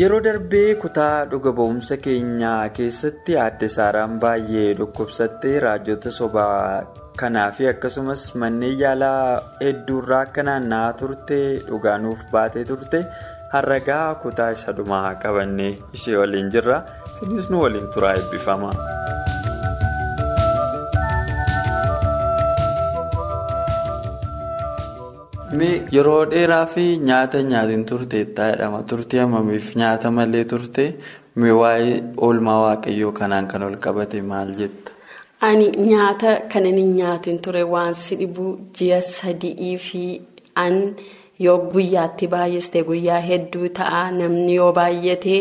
Yeroo darbee kutaa dhuga ba'umsa keenyaa keessatti aadde saaraan baay'ee dhukkubsattee raajota sobaa kanaa fi akkasumas manneen yaalaa hedduurraa akka naanna'aa turte dhugaanuuf baatee turte harragaa kutaa isa dhumaa qabannee ishee waliin jirra isinis nu waliin turaa eebbifama. Yeroo dheeraa fi nyaata nyaatiin turte jedhama turtii hammamiif? Nyaata malee turte? Waa'ee oolmaa waaqayyoo kanaan kan ol qabate maal jetta. ani nyaata kanan hin nyaatin ture. Waan si dhibu ji'a sadii fi an yoo guyyaatti baay'iste guyyaa hedduu ta'a. Namni yoo baay'ate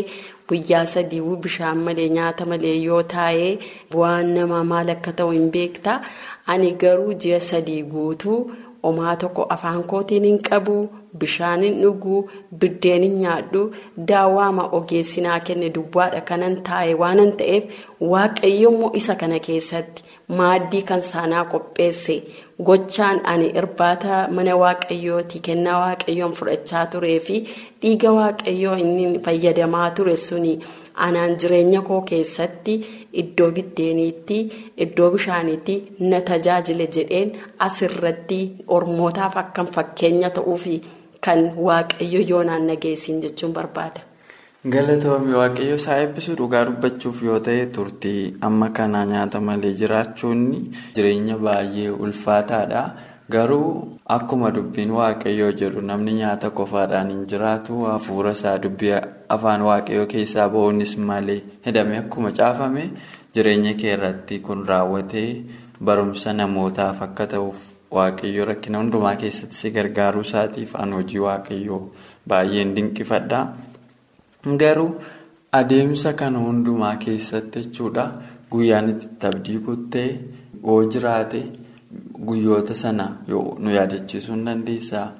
guyyaa sadii bishaan malee nyaata malee yoo taa'ee bu'aan namaa maal akka ta'u hin beekta ani garuu ji'a sadii guutuu. Omaa tokko afaan kootiin hin qabu bishaan hin dhugu biddeen hin nyaadhu daawwaama ogeessinaa kenne duwwaadha kanan taa'e waanan ta'eef waaqayyoommoo isa kana keessatti maaddii kan saanaa qopheesse gochaan ani irbaata mana waaqayyooti kennaa waaqayyoon fudhachaa turee fi dhiiga waaqayyoo inni fayyadamaa ture suni. Anaan jireenya koo keessatti iddoo biddeeniitti iddoo bishaaniitti na tajaajile jedheen asirratti ormootaaf akkam fakkeenya ta'uufi kan waaqayyo yoonaan nageessiin jechuun barbaada. galatoomii waaqayyo isaa eebbisuu dhugaa dubbachuuf yoo ta'e turtii amma kana nyaata malee jiraachuun jireenya baay'ee ulfaataadha. Garuu akkuma dubbiin waaqayyoo jedhu namni nyaata qofaadhaan hin jiraatu hafuura isaa dubbii afaan waaqayyoo keessaa ba'uunis malee hidhamee akkuma caafame jireenya kee irratti kun raawwatee barumsa namootaaf akka ta'uuf waaqayyoo rakkina hundumaa keessatti si gargaaruu isaatiif an hojii waaqayyoo baay'een dinqifadha garuu adeemsa kana hundumaa keessatti jechuudha guyyaan itti abdii kuttee hoo jiraate. Guyyoota sana nu yaadachiisuu hin dandeessaa.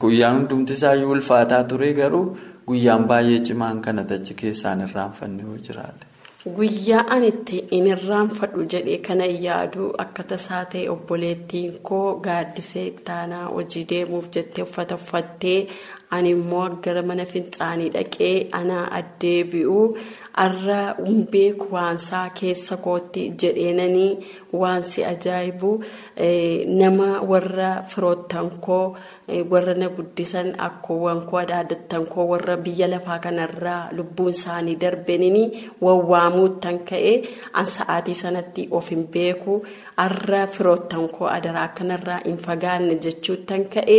Guyyaan hundumti isaayyuu ulfaataa ture garuu guyyaan baay'ee cimaan kana achi keessaan irraanfanne yoo jiraate. Guyyaa ani itti hin irraanfadhu jedhee kana yaadu akka tasaa ta'e obboleettiin koo gaaddisee taanaa hojii deemuuf jettee uffata uffattee ani immoo gara mana fincaanii dhaqee ana addeebi'u. Har'a beeku waansaa keessa kootti jedheenanii waansi ajaa'ibu. Nama warra firoottan koo warra na guddisan akkoowwan koo adaadattan koo warra biyya lafaa kanarraa lubbuun isaanii darbeenini wawwaamuuttan ka'e an sa'aatii sanatti of hin beeku. Har'a firoottan koo adaraa kanarraa hin fagaanne jechuuttan ka'e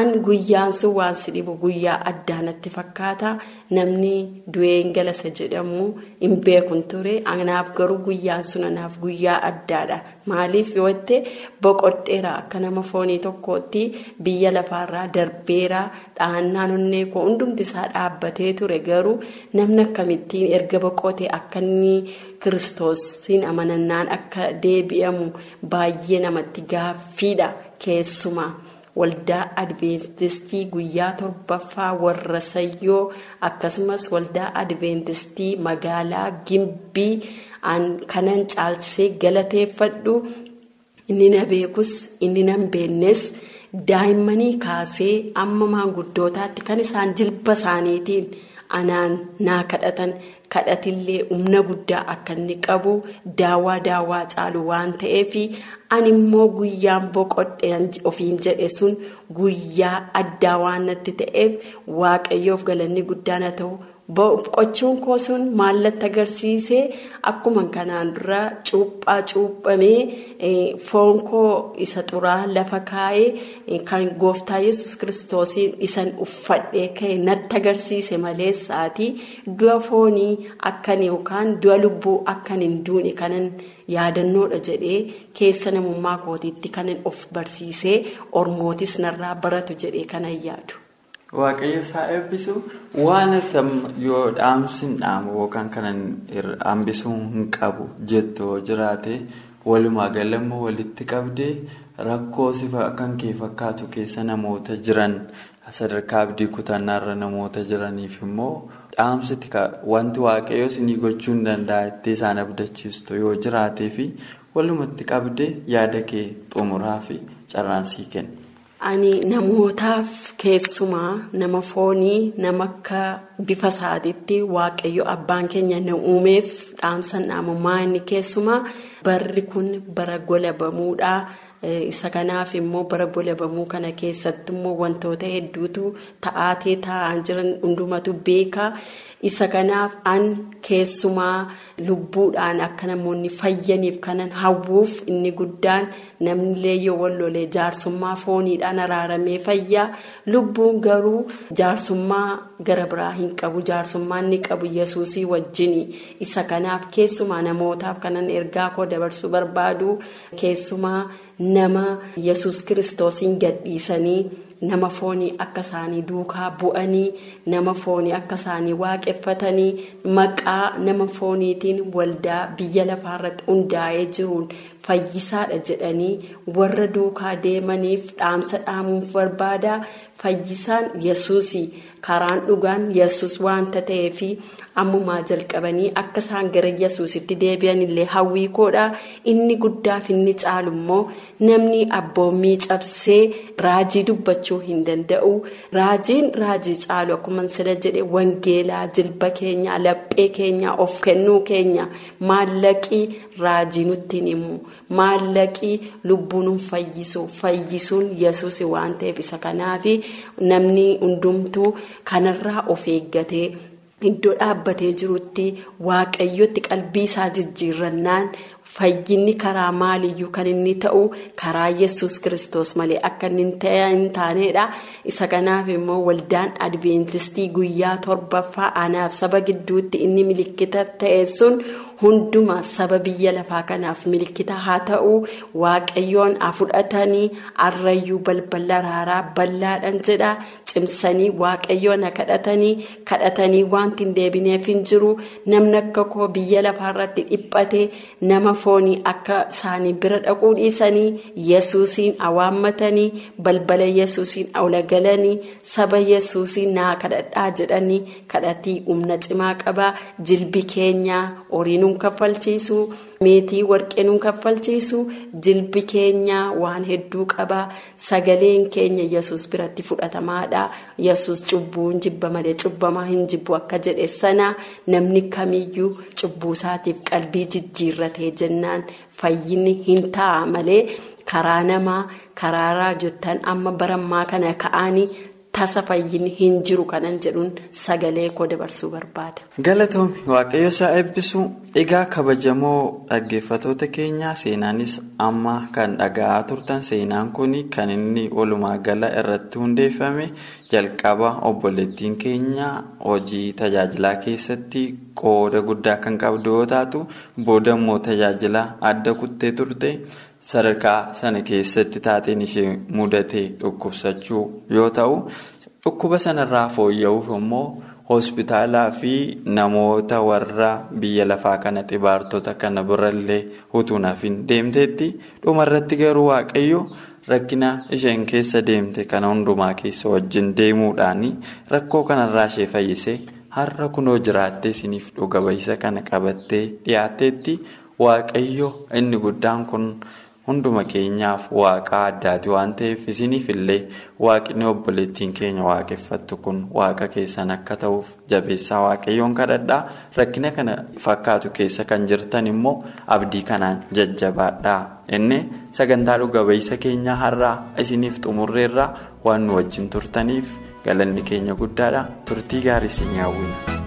an guyyaan sun waansi dhibu guyyaa addaanatti fakkaata. Namni du'een galasa jedhamu hin beekun ture. Anaaf garuu guyyaan sun anaaf guyyaa addaadha. Maaliif yoo ta'e boqodheera akka nama foonii tokkootti biyya lafaarraa darbeera. Dhahannaan onnee koo hundumti isaa dhaabbatee ture. Garuu namni akkamittiin erga boqotee akka inni kiristoosiin amanannaan akka deebi'amu baay'ee namatti gaaffiidha keessumaa. Waldaa adventistii guyyaa torbaffaa warra sayyoo akkasumas waldaa adventistii magaalaa gimbii kanan caalchisee galateeffadhu. Inni na beekus inni nan beeknes daa'immanii kaasee amma maanguddootaatti kan isaan jilba isaaniitiin anaan naa kadhatan kadhatillee humna guddaa akka inni qabu daawwaa daawwaa caalu waan ta'eef ani immoo guyyaan boqodheen ofiin jedhe sun guyyaa addaa waan natti ta'eef waaqayyoof galanni guddaan haa ta'u Boqochuun koo sun maallatti agarsiisee akkuma kanaan dura cuuphaa cuuphamee foon koo isa xuraa lafa kaa'ee kan gooftaa yesus kiristoosiin isan uffadhee ka'e natti agarsiise malee sa'aatii du'a foonii akkan yookaan du'a lubbuu akkan hin duune kanan yaadannoodha jedhee keessa namummaa kootiitti kanan of barsiisee ormootis narraa baratu jedhee kanan yaadu. Waaqayyo isaa eebbisu waan yoo dhaamsi hin dhaamu yookaan kanan hambisuu hin qabu jettu jiraate walumaa galammoo walitti qabdee rakkoo sifa kan kee fakkaatu keessa namoota jiran sadarkaa abdii kutannaarra namoota jiraniif immoo dhaamsiti wanti waaqayyo isinii gochuu hin danda'a itti isaan abdachiistu yoo jiraatee fi walumatti qabdee yaada kee xumuraa fi carraansii kenna. Ani namootaaf keessumaa nama foonii nama akka bifa isaatiitti waaqayyo abbaan keenya na uumeef dhaamsan dhaamummaa inni keessumaa barri kun bara golabamuudha. Isa kanaaf immoo bara golabamuu kana keessatti immoo wantoota hedduutu ta'aatee taa'aa jiran hundumatu beeka. Isa kanaaf an keessumaa lubbuudhaan akka namoonni fayyaniif kanan hawwuuf inni guddaan namnillee yoo wallolee jaarsummaa fooniidhaan araaramee fayyaa lubbuun garuu jaarsummaa gara biraa hin qabu jaarsummaa inni qabu yesuusii wajjini isa kanaaf keessumaa namootaaf kanan ergaa koo dabarsuu barbaadu keessumaa nama yesus kiristoosiin gadhiisanii. Nama foonii akka isaanii duukaa bu'anii nama foonii akka isaanii waaqeffatanii maqaa nama fooniitiin waldaa biyya lafaarratti hundaa'ee jiruun fayyisaadha jedhanii warra duukaa deemaniif dhaamsa dhaamuuf barbaada. Fayyisaan yesuusii karaan dhugaan yesus waanta ta'eef ammumaa jalqabanii akka isaan gara yesuusitti deebi'an illee hawwii koodha inni guddaaf inni caalu immoo namni abboommii cabsee raajii dubbachuu hin danda'u. Raajiin raajii caalu akkuma sila jedhe wangeelaa jilba keenya laphee keenya of kennuu keenya maallaqii raajii nutti himu maallaqii lubbuun fayyisu fayyisuun yesuus waan ta'eef isa kanaaf namni hundumtuu kanarraa of eeggatee. Iddoo dhaabbatee jirutti waaqayyotti qalbii isaa jijjiirrannaan fayyinni karaa maaliyyuu kan inni ta'u karaa yesus kristos malee akka inni hin taanedha. Isa kanaaf immoo waldaan adventistii guyyaa torbaffaa anaaf saba gidduutti inni milikkita ta'e sun hunduma saba biyya lafaa kanaaf milikkita haa ta'u waaqayyoon haa fudhatanii arrayyuu balbala araaraa bal'aadhaan jedha. cimsanii waaqayyoon kadhatanii kadhatanii wanti hin deebineef hin jiru namni akka koo biyya lafaarratti dhiphate nama foonii akka isaanii bira dhaquu dhiisanii yesuusiin awaammatanii balbala yesuusiin awla galanii saba yesuusiin naa kadhadhaa jedhanii kadhatii humna cimaa qabaa jilbi keenya horii nuun kaffalchiisu meetii warqee nuun kaffalchiisu jilbi keenya waan hedduu qabaa sagaleen keenya yesus biratti fudhatamaadha. yesus cubbuu hin jibba malee cubbamaa hin jibbu akka jedhe sana namni kamiyyuu cubbuu isaatiif qalbii jijjiirratee jennaan fayyinni hin ta'a malee karaa namaa karaa raajottan amma barammaa kana ka'anii tasa fayyinni hin jiru kanan jedhuun sagalee koo dabarsuu barbaada. Galatoomi waaqayyo isaa eebbisu egaa kabajamoo dhaggeeffatoota keenyaa seenaanis amma kan dhaga'aa turtan seenaan kun kan inni walumaa gala irratti hundeeffame jalqaba obboleettiin keenya hojii tajaajilaa keessatti qooda guddaa kan qabdu yoo taatu booda immoo tajaajila adda kuttee turte. Sadarkaa sana keessatti taateen ishee mudate dhukkubsachuu yoo ta'u dhukkuba sanarraa fooyya'uuf immoo hospitaalaa fi namoota warra biyya lafaa kana xibaartota kana birallee utuu naafin deemteetti dhumarratti garuu waaqayyo rakkina isheen keessa deemte kana hundumaa keessa wajjin deemuudhaan rakkoo kanarraa ishee fayyisee har'a kunoo jiraattee isiniif dhuga ba'iisa kana qabattee dhiyaatteetti waaqayyo inni guddaan kun. Hunduma keenyaaf waaqa addaati waan ta'eef isiniif illee waaqni obboleettiin keenya waaqeffattu kun waaqa keessan akka ta'uuf jabeessaa waaqayyoon kadhadhaa. Rakkina kana fakkaatu keessa kan jirtan immoo abdii kanaan jajjabaadhaa. Inni sagantaa dhuga ba'iisa keenyaa har'aa isiniif xumurreerraa waan nu wajjin turtaniif galanni keenya guddaadha. Turtii gaarii isin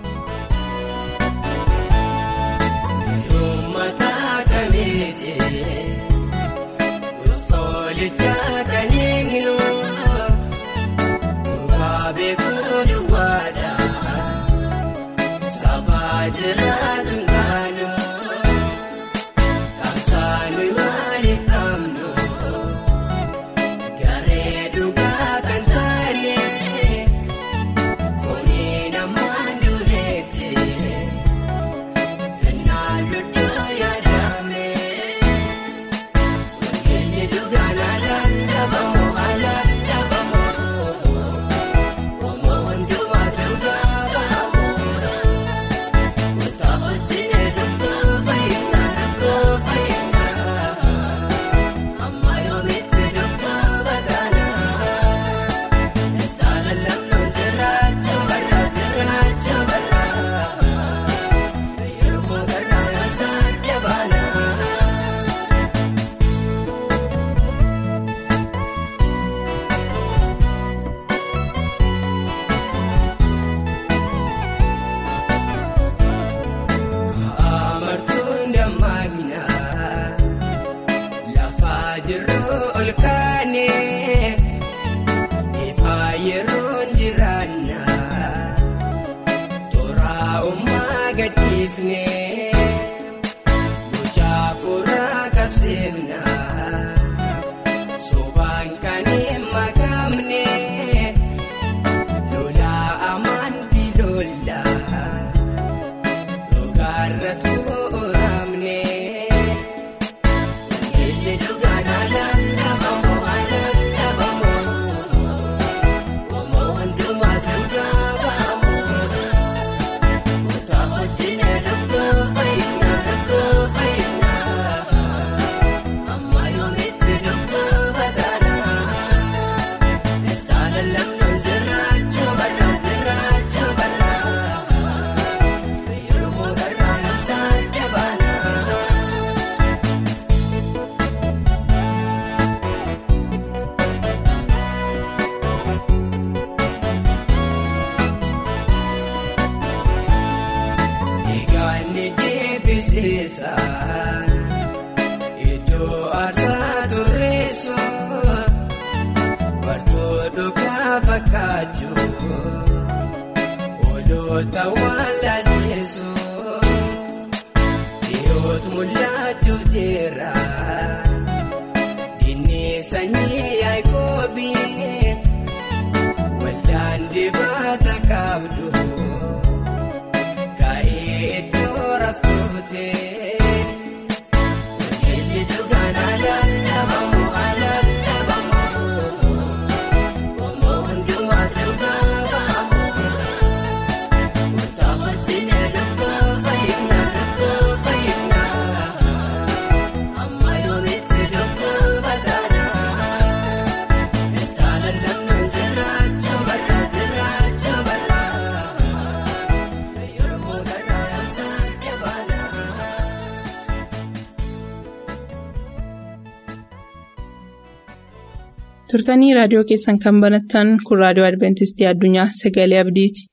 mul'achuu jira inni sanyii Turtanii raadiyoo keessan kan banattan kun raadiyoo Adventistii Addunyaa Sagalee Abdiiti.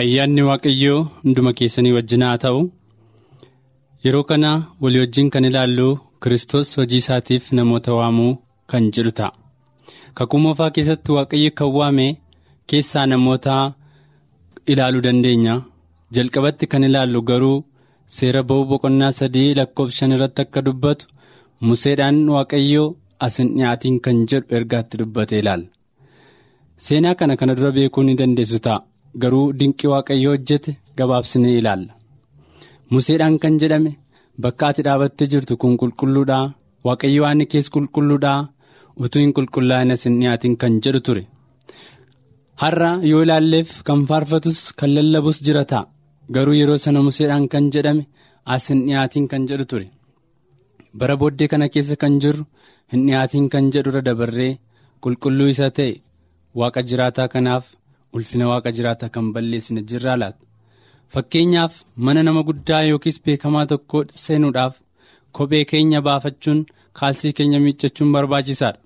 Ayyaanni Waaqayyoo hunduma keessanii wajjin haa ta'u yeroo kana walii wajjin kan ilaallu Kiristoos hojii isaatiif namoota waamuu kan jedhu ta'a. Kakuu moofaa keessatti Waaqayyo kan waame keessaa namoota ilaaluu dandeenya. Jalqabatti kan ilaallu garuu seera ba'uu boqonnaa sadii lakkoofsa shan irratti akka dubbatu Museedhaan Waaqayyoo asin dhiyaatiin kan jedhu ergaatti dubbate ilaalla. Seenaa kana kana dura beekuu ni dandeessu ta'a. Garuu dinqii waaqayyo hojjete gabaabsinee ilaalla. Museedhaan kan jedhame bakka ati dhaabattee jirtu kun qulqulluudhaa waaqayyo waan kees qulqulluudhaa utuu hin qulqullaa'in asin dhiyaatiin kan jedhu ture. Har'a yoo ilaalleef kan faarfatus kan lallabus jira ta'a. Garuu yeroo sana museedhaan kan jedhame asin dhiyaatiin kan jedhu ture. Bara booddee kana keessa kan jirru hin dhiyaatiin kan jedhurra dabarree qulqulluu isa ta'e waaqa jiraataa kanaaf. ulfina waaqa jiraataa kan balleessine jirraa laata fakkeenyaaf mana nama guddaa yookiis beekamaa tokko seenuudhaaf kophee keenya baafachuun kaalsii keenya miiccachuun barbaachisaadha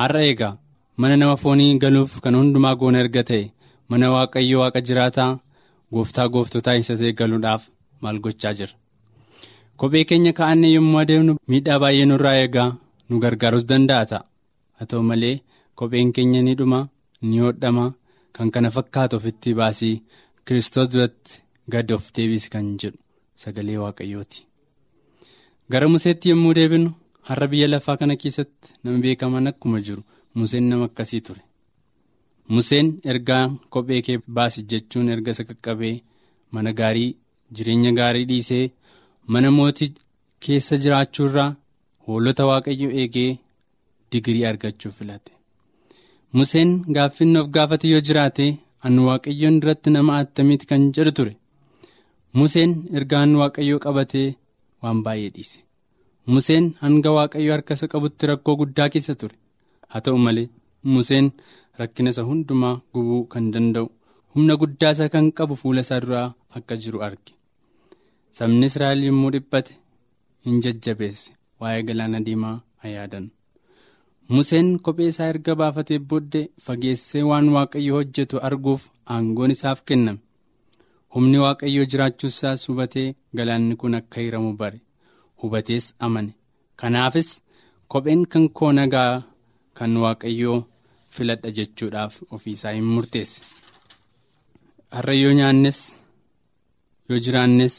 har'a eegaa mana nama foonii galuuf kan hundumaa goona erga ta'e mana waaqayyo waaqa jiraataa gooftaa gooftotaa isa ta'e galuudhaaf maal gochaa jira? Kophee keenya kaa'annee yommuu adeemnu miidhaa baay'ee nurraa eegaa nu gargaarus danda'a ta'a. Haa ta'u malee kopheen keenya ni dhuma ni hodhama kan kana fakkaatu ofitti baasii kiristoos duratti gad of deebisi kan jedhu sagalee waaqayyooti. gara museetti yommuu deebinu har'a biyya lafaa kana keessatti nama beekaman akkuma jiru museen nama akkasii ture. Museen ergaa kophee kee baasi jechuun erga isa qaqqabee mana gaarii jireenya gaarii dhiisee mana mootii keessa jiraachuurraa hoolota waaqayyo eegee digirii argachuuf filate. Museen gaaffinni of gaafate yoo jiraate anu waaqayyoon duratti nama attamiiti kan jedhu ture. Museen ergaan waaqayyoo qabatee waan baay'ee dhiise. Museen hanga waaqayyo harka isa qabutti rakkoo guddaa keessa ture haa ta'u malee museen rakkina isa hundumaa gubuu kan danda'u humna guddaa isa kan qabu fuula isaa duraa akka jiru arge. Sabni israa'el yommuu dhiphate hin jajjabeesse waa'ee galaana diimaa haa yaadan museen kophee isaa erga baafatee booddee fageessee waan waaqayyo hojjetu arguuf aangoon isaaf kenname. Humni waaqayyoo jiraachuu isaas hubatee galaanni kun akka hiramu bare hubatees amane. Kanaafis kopheen kan koo nagaa kan waaqayyoo filadha jechuudhaaf ofiisaa hin murteesse. Har'a yoo nyaannes yoo jiraannes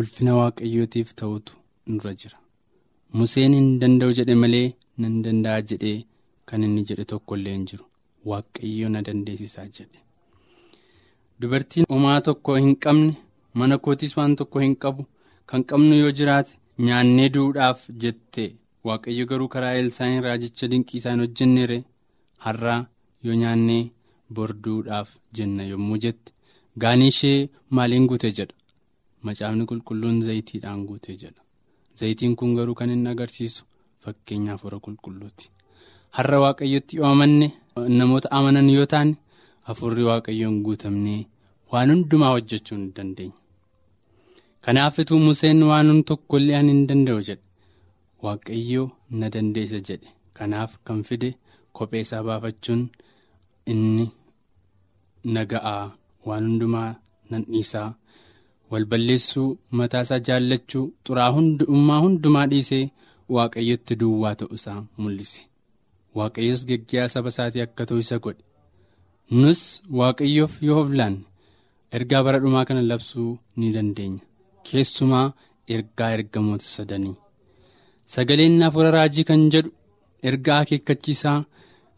ulfina waaqayyootiif ta'utu nurra jira. Museen hin danda'u jedhe malee nan danda'a jedhee kan inni jedhe tokko illee hin jiru. Waaqayyo na dandeessisaa jedhe. dubartiin homaa tokko hin qabne mana kootiis waan tokko hin qabu kan qabnu yoo jiraate nyaannee du'uudhaaf jette waaqayyo garuu karaa elsaa'iin raajicha dinqii isaan hojjenneere har'aa yoo nyaannee borduudhaaf jenna yommuu jette. Gaanii ishee maaliin guute jedha? Macaafni qulqulluun zayitiidhaan guute jedha. Zayitiin kun garuu kan inni agarsiisu fakkeenyaaf hora qulqulluuti. Har'a waaqayyotti yoo amanne namoota amanan yoo taane. Hafuurri waaqayyoon guutamnee waan hundumaa hojjechuu ni dandeenya. Kanaafituu Museen waan tokko illee ani hin danda'u jedhe waaqayyoo na dandeessa jedhe. Kanaaf kan fide kophee isaa baafachuun inni naga'aa waan hundumaa nan dhiisaa. Walballeessuu mataa isaa jaallachuu xuraa hundummaa hundumaa dhiisee waaqayyotti duwwaa ta'u isaa mul'ise. Waaqayyos geggeessaa saba isaatii akka ta'u isa godhe. nus waaqayyoof yoo of laanne ergaa bara dhumaa kana labsuu ni dandeenya. Keessumaa ergaa ergamoota sadanii sagaleen hafuura raajii kan jedhu ergaa akeekkachiisaa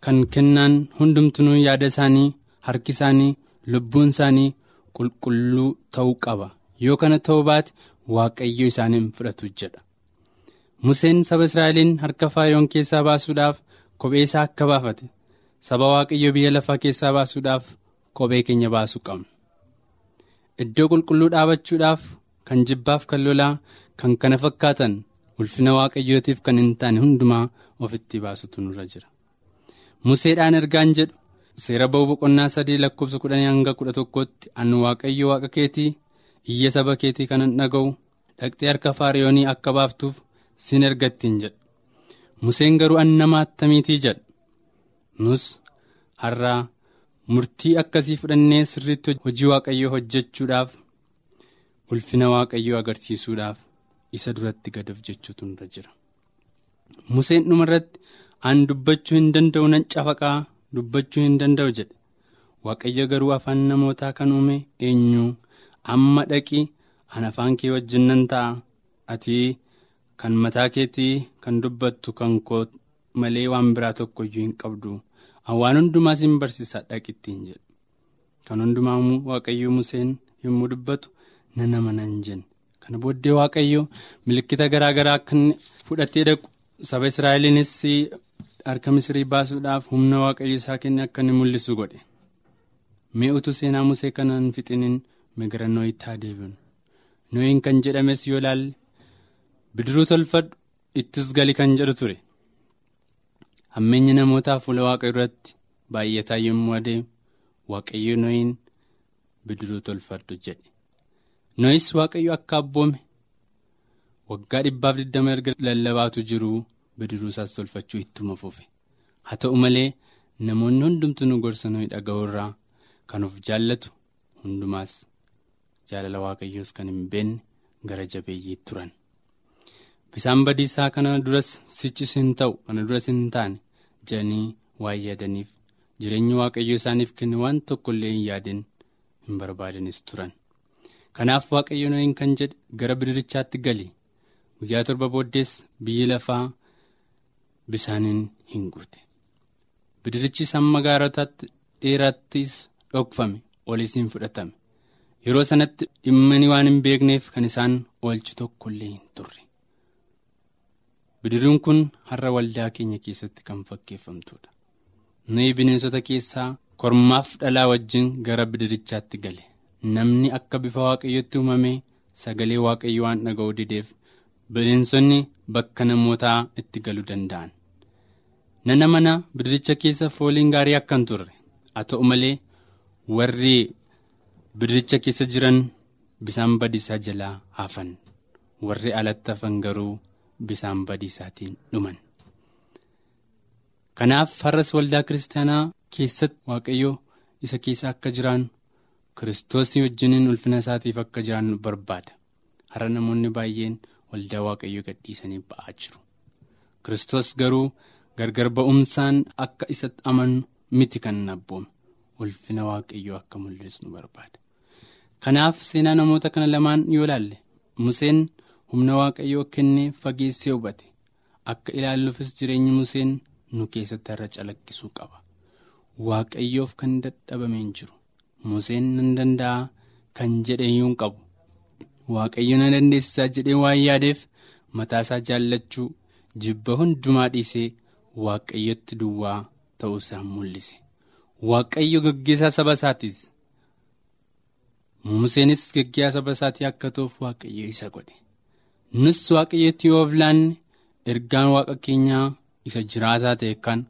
kan kennaan hundumtuu yaada isaanii harki isaanii lubbuun isaanii qulqulluu ta'uu qaba yoo kana ta'uu baate waaqayyo isaaniin fudhatu jedha museen saba israa'eliin harka faayoon keessaa baasuudhaaf kophee isaa akka baafate. saba waaqayyo biyya lafaa keessaa baasuudhaaf kophee keenya baasuu qabna iddoo qulqulluu dhaabachuudhaaf kan jibbaaf kan lolaa kan kana fakkaatan ulfina waaqayyootiif kan hin taane hundumaa ofitti baasutu nurra jira museedhaan ergaan jedhu seera ba'uu boqonnaa sadii lakkoofsa kudhanii hanga kudha tokkotti anu waaqayyo waaqa keetii iyya saba keetii kanan dhaga'u dhaqxee harka faariyoonii akka baaftuuf sin ergattiin jedha museen garuu an nama attamiitii jedha. nus har'aa murtii akkasii fudhannee sirriitti hojii waaqayyoo hojjechuudhaaf ulfina waaqayyoo agarsiisuudhaaf isa duratti gad of jechuutu nurra jira. Museen dhuma irratti an dubbachuu hin danda'u nan cafaqaa dubbachuu hin danda'u jedhe. Waaqayyo garuu afaan namootaa kan uume eenyu? Amma dhaqi an afaan kee wajjin nan ta'a. Ati kan mataa keetii kan dubbattu kan koo malee waan biraa tokko iyyuu hin qabdu. waan hundumaa sin barsiisa dhaqittiin jedhu kan hundumaa waaqayyo museen yommuu dubbatu nan amana hin jenne kana booddee waaqayyo milikkita garaa garaa akka fudhatee dhaqu saba israa'eliinis harka misrii baasuudhaaf humna waaqayyo isaa kenne akka inni mul'isu godhe. Mi'uutu seenaa musee kanaan fixiniin migira nooyitti haa deebiin nooyin kan jedhames yoo ilaalle bidiruu tolfadhu ittis gali kan jedhu ture. hammeenya namootaa fuula waaqayyo irratti baay'ataa yommuu adeemu waaqayyo nooyin bidiruu tolfadhu jedhe nooyis waaqayyo akka abboome waggaa dhibbaaf digdama erga lallabaatu jiruu bidiruu isaas tolfachuu ittuma fufe. Haa ta'u malee namoonni hundumtuu nu gorsan dhaga'uu irraa kan of jaallatu hundumaas jaalala waaqayyoos kan hin beekne gara jabeeyyii turan. bisaan badiisaa kana duras sichis hin ta'u kana duras hin taane jedhanii waan yaadaniif jireenya waaqayyo isaaniif kenne waan tokko illee hin yaadin hin barbaadanis turan kanaaf waaqayyo naniin kan jedhe gara bidirichaatti gali. Guyyaa torba booddees biyyi lafaa bisaaniin hin guute bidirichis hamma gaarotaatti dheeraattis dhokfame olis hin fudhatame. Yeroo sanatti dhimmanii waan hin beekneef kan isaan oolchu tokko illee hin turre. bidiriin kun har'a waldaa keenya keessatti kan fakkeeffamtuudha. Nuyi bineensota keessaa kormaaf dhalaa wajjin gara bidirichaatti gale namni akka bifa waaqayyotti uumame sagalee waaqayyo waan dhaga'uu dideef bineensonni bakka namootaa itti galuu danda'an. Nana mana bidiricha keessa fooliin gaarii akka hin turre? Haa ta'u malee warri bidiricha keessa jiran bisaan badiisaa jalaa hafan warri alatti hafan garuu. bisaan badiisaatiin dhuman. Kanaaf har'as waldaa kiristaanaa keessatti waaqayyo isa keessa akka jiraannu kiristoosii wajjiniin ulfina isaatiif akka jiraannu barbaada. Har'a namoonni baay'een waldaa waaqayyo gadhiisanii ba'aa jiru. Kiristoos garuu gargar ba'umsaan akka isatti amannu miti kan abboome. Ulfina waaqayyoo akka mul'isnu barbaada. Kanaaf seenaa namoota kana lamaan yoo ilaalle museen. humna waaqayyoo kennee fageessee hubate. Akka ilaalluufis jireenyi museen nu keessatti irra calaqqisuu qaba. Waaqayyoof kan dadhabame hin jiru museen nan danda'a kan jedhe iyyuu hin qabu waaqayyo na dandeessisaa jedhee waan yaadeef mataasaa jaallachuu jibba hundumaa dhiisee waaqayyotti duwwaa ta'uusaa mul'ise waaqayyo gaggeessaa saba isaatiis museenis gaggeessaa saba isaatii akka ta'uuf waaqayyo isa godhe. nus waaqayyotti yoo of laanne ergaan waaqa keenyaa isa jiraataa ta'e kan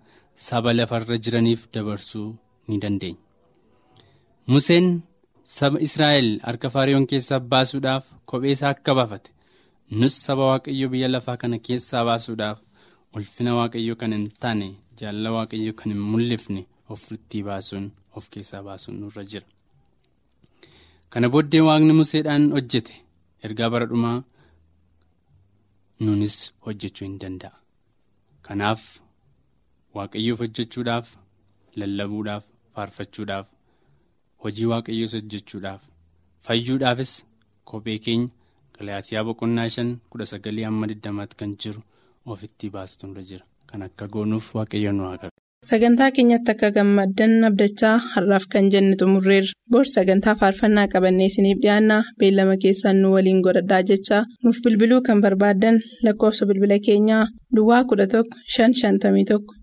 saba lafarra jiraniif dabarsuu ni dandeenya. Museen saba Israa'el harka Faariyoon keessaa baasuudhaaf kophee isaa akka baafate nus saba waaqayyo biyya lafaa kana keessaa baasuudhaaf ulfina waaqayyo kan hin taane jaalala waaqayyo kan hin mul'ifne ofitti baasuun of keessaa baasuun nurra jira. Kana booddee waaqni Museedhaan hojjete ergaa bara dhumaa. nunis hojjechuu hin danda'a kanaaf waaqayyoof hojjechuudhaaf lallabuudhaaf faarfachuudhaaf hojii waaqayyoos hojjechuudhaaf. Fayyuudhaafis kophee keenya galaatiyaa boqonnaa shan kudha sagalii hamma digdamaatti kan jiru ofitti baasutu jira. Kan akka goonuuf waaqayyo nu haa Sagantaa keenyatti akka gammaddan abdachaa har'aaf kan jenne xumurreerra. Bor sagantaa faarfannaa qabannee isiniif dhiyaanna beellama keessaan nu waliin godhadhaa jechaa. Nuuf bilbiluu kan barbaaddan lakkoofsa bilbila keenyaa Duwwaa 11 551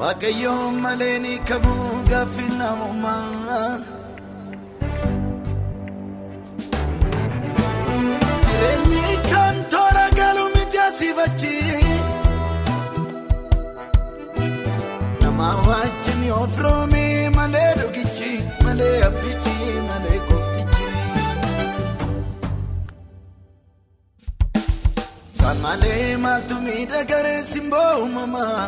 Waaqayyoon malee ni kamuu gaaffii namummaa. Jireenyi kan toora galu miti asiifachi. Nama wajjin yoo firoomee malee dhugichi malee abbichi malee kooftichi. Sammalee maaltu miidhagaree simboo uumamaa.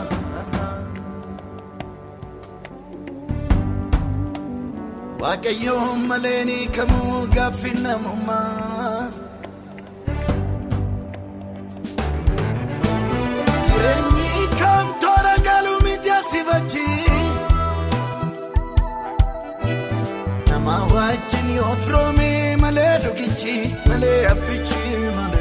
Waaqayyoon malee ni kamuu gaaffii namummaa. Jireenyi kan toora galu miti asiifachi. Nama wajjin yoo firoomee malee dhugichi malee abbichi malee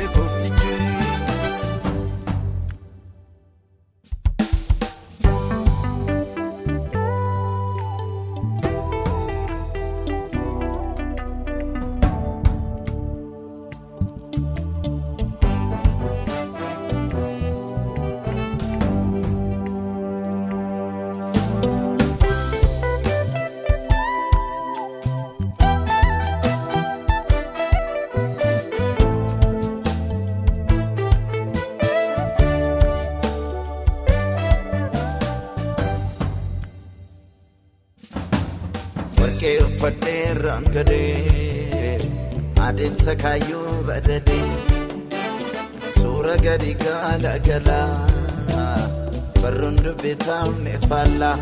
barruun dubbifamne faallaa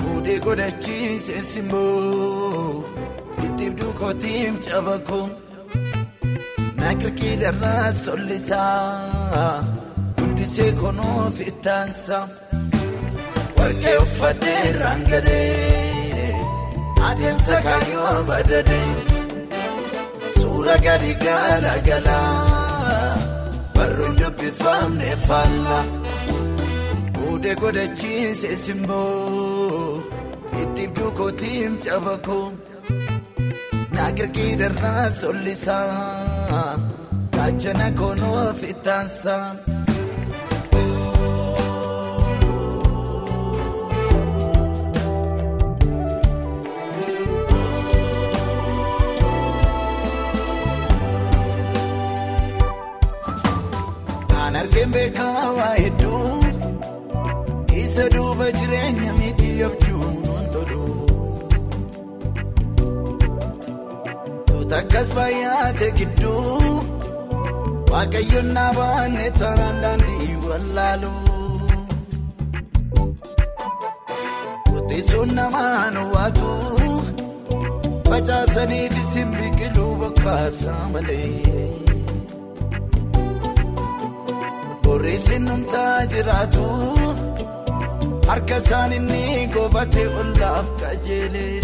fuudhee godhachiise simboo iddibduu kootiim cabakoo naakirkii darraas tollisaa guddisee konoof ittaansaa. warqee uffadhee rangadee adeemsa kaayyoo badadee suura gadi gaala galaa barruun dubbifamne faallaa fuudhee godhachiise simboo iddibduu kootiim cabakoo naagirgii darraas tollisaa gaachana konoof ittaansaa. Waa hedduu isa duuba jireenya miti abjuun tolu tuuta akkas baay'ate gidduu. Waaqayyoon naa baanne taanaan daandii wallaalu kuteessoon namaan waatu. Facaasaniif isin biqiluu bokkaasaa malee. Boreessin numtaa jiraatu harka isaan inni gobatee ollaaf qajeelee.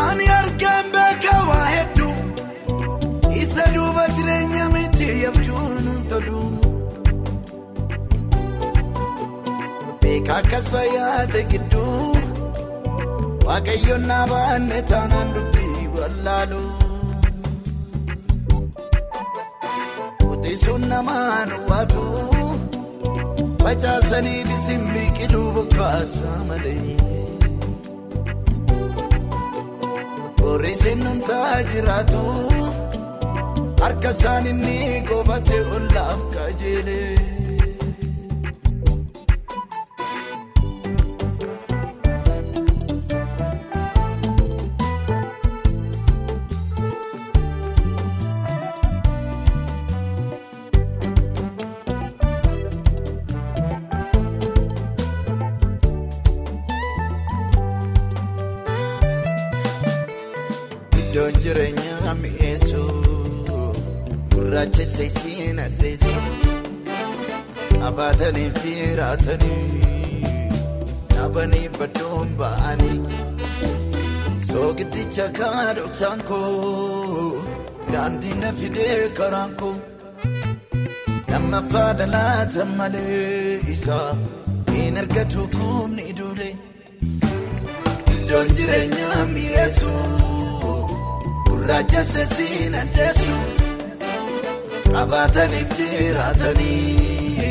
Ani argaan beekaa waa hedduu isa duuba jireenya miti abjuun tolu. Beekaa akkas baay'ate gidduu waaqayyoon naa baanne taanaan dubbii wallaalu. Teessoon namaan waatu facaasaniif isin biqiluu bokkaasaa malee. Boreessin numtaa jiraatu harka isaan inni gobatee ollaaf qajeelee. Gurraacha seesiin addeessu qabaataniif jiraatanii dhaabanii baddoon ba'anii soogiddicha kaa dhoksaan koo daandii na fidee karaan koo lammaffaa dhalaata malee isaa hin argatu kumni duulee iddoon jireenyaa mi'eessu. Gurraacha seesiin addeessu qabaataniif jiraatanii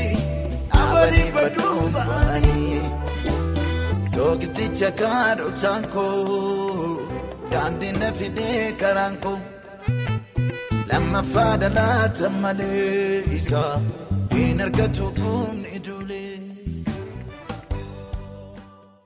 dhaabanii baduu ba'anii soogiddicha kaa dhoksaan koo daandii na fidee karaan koo lammaffaa dhalaata malee isaa hin argatu kumni duulee.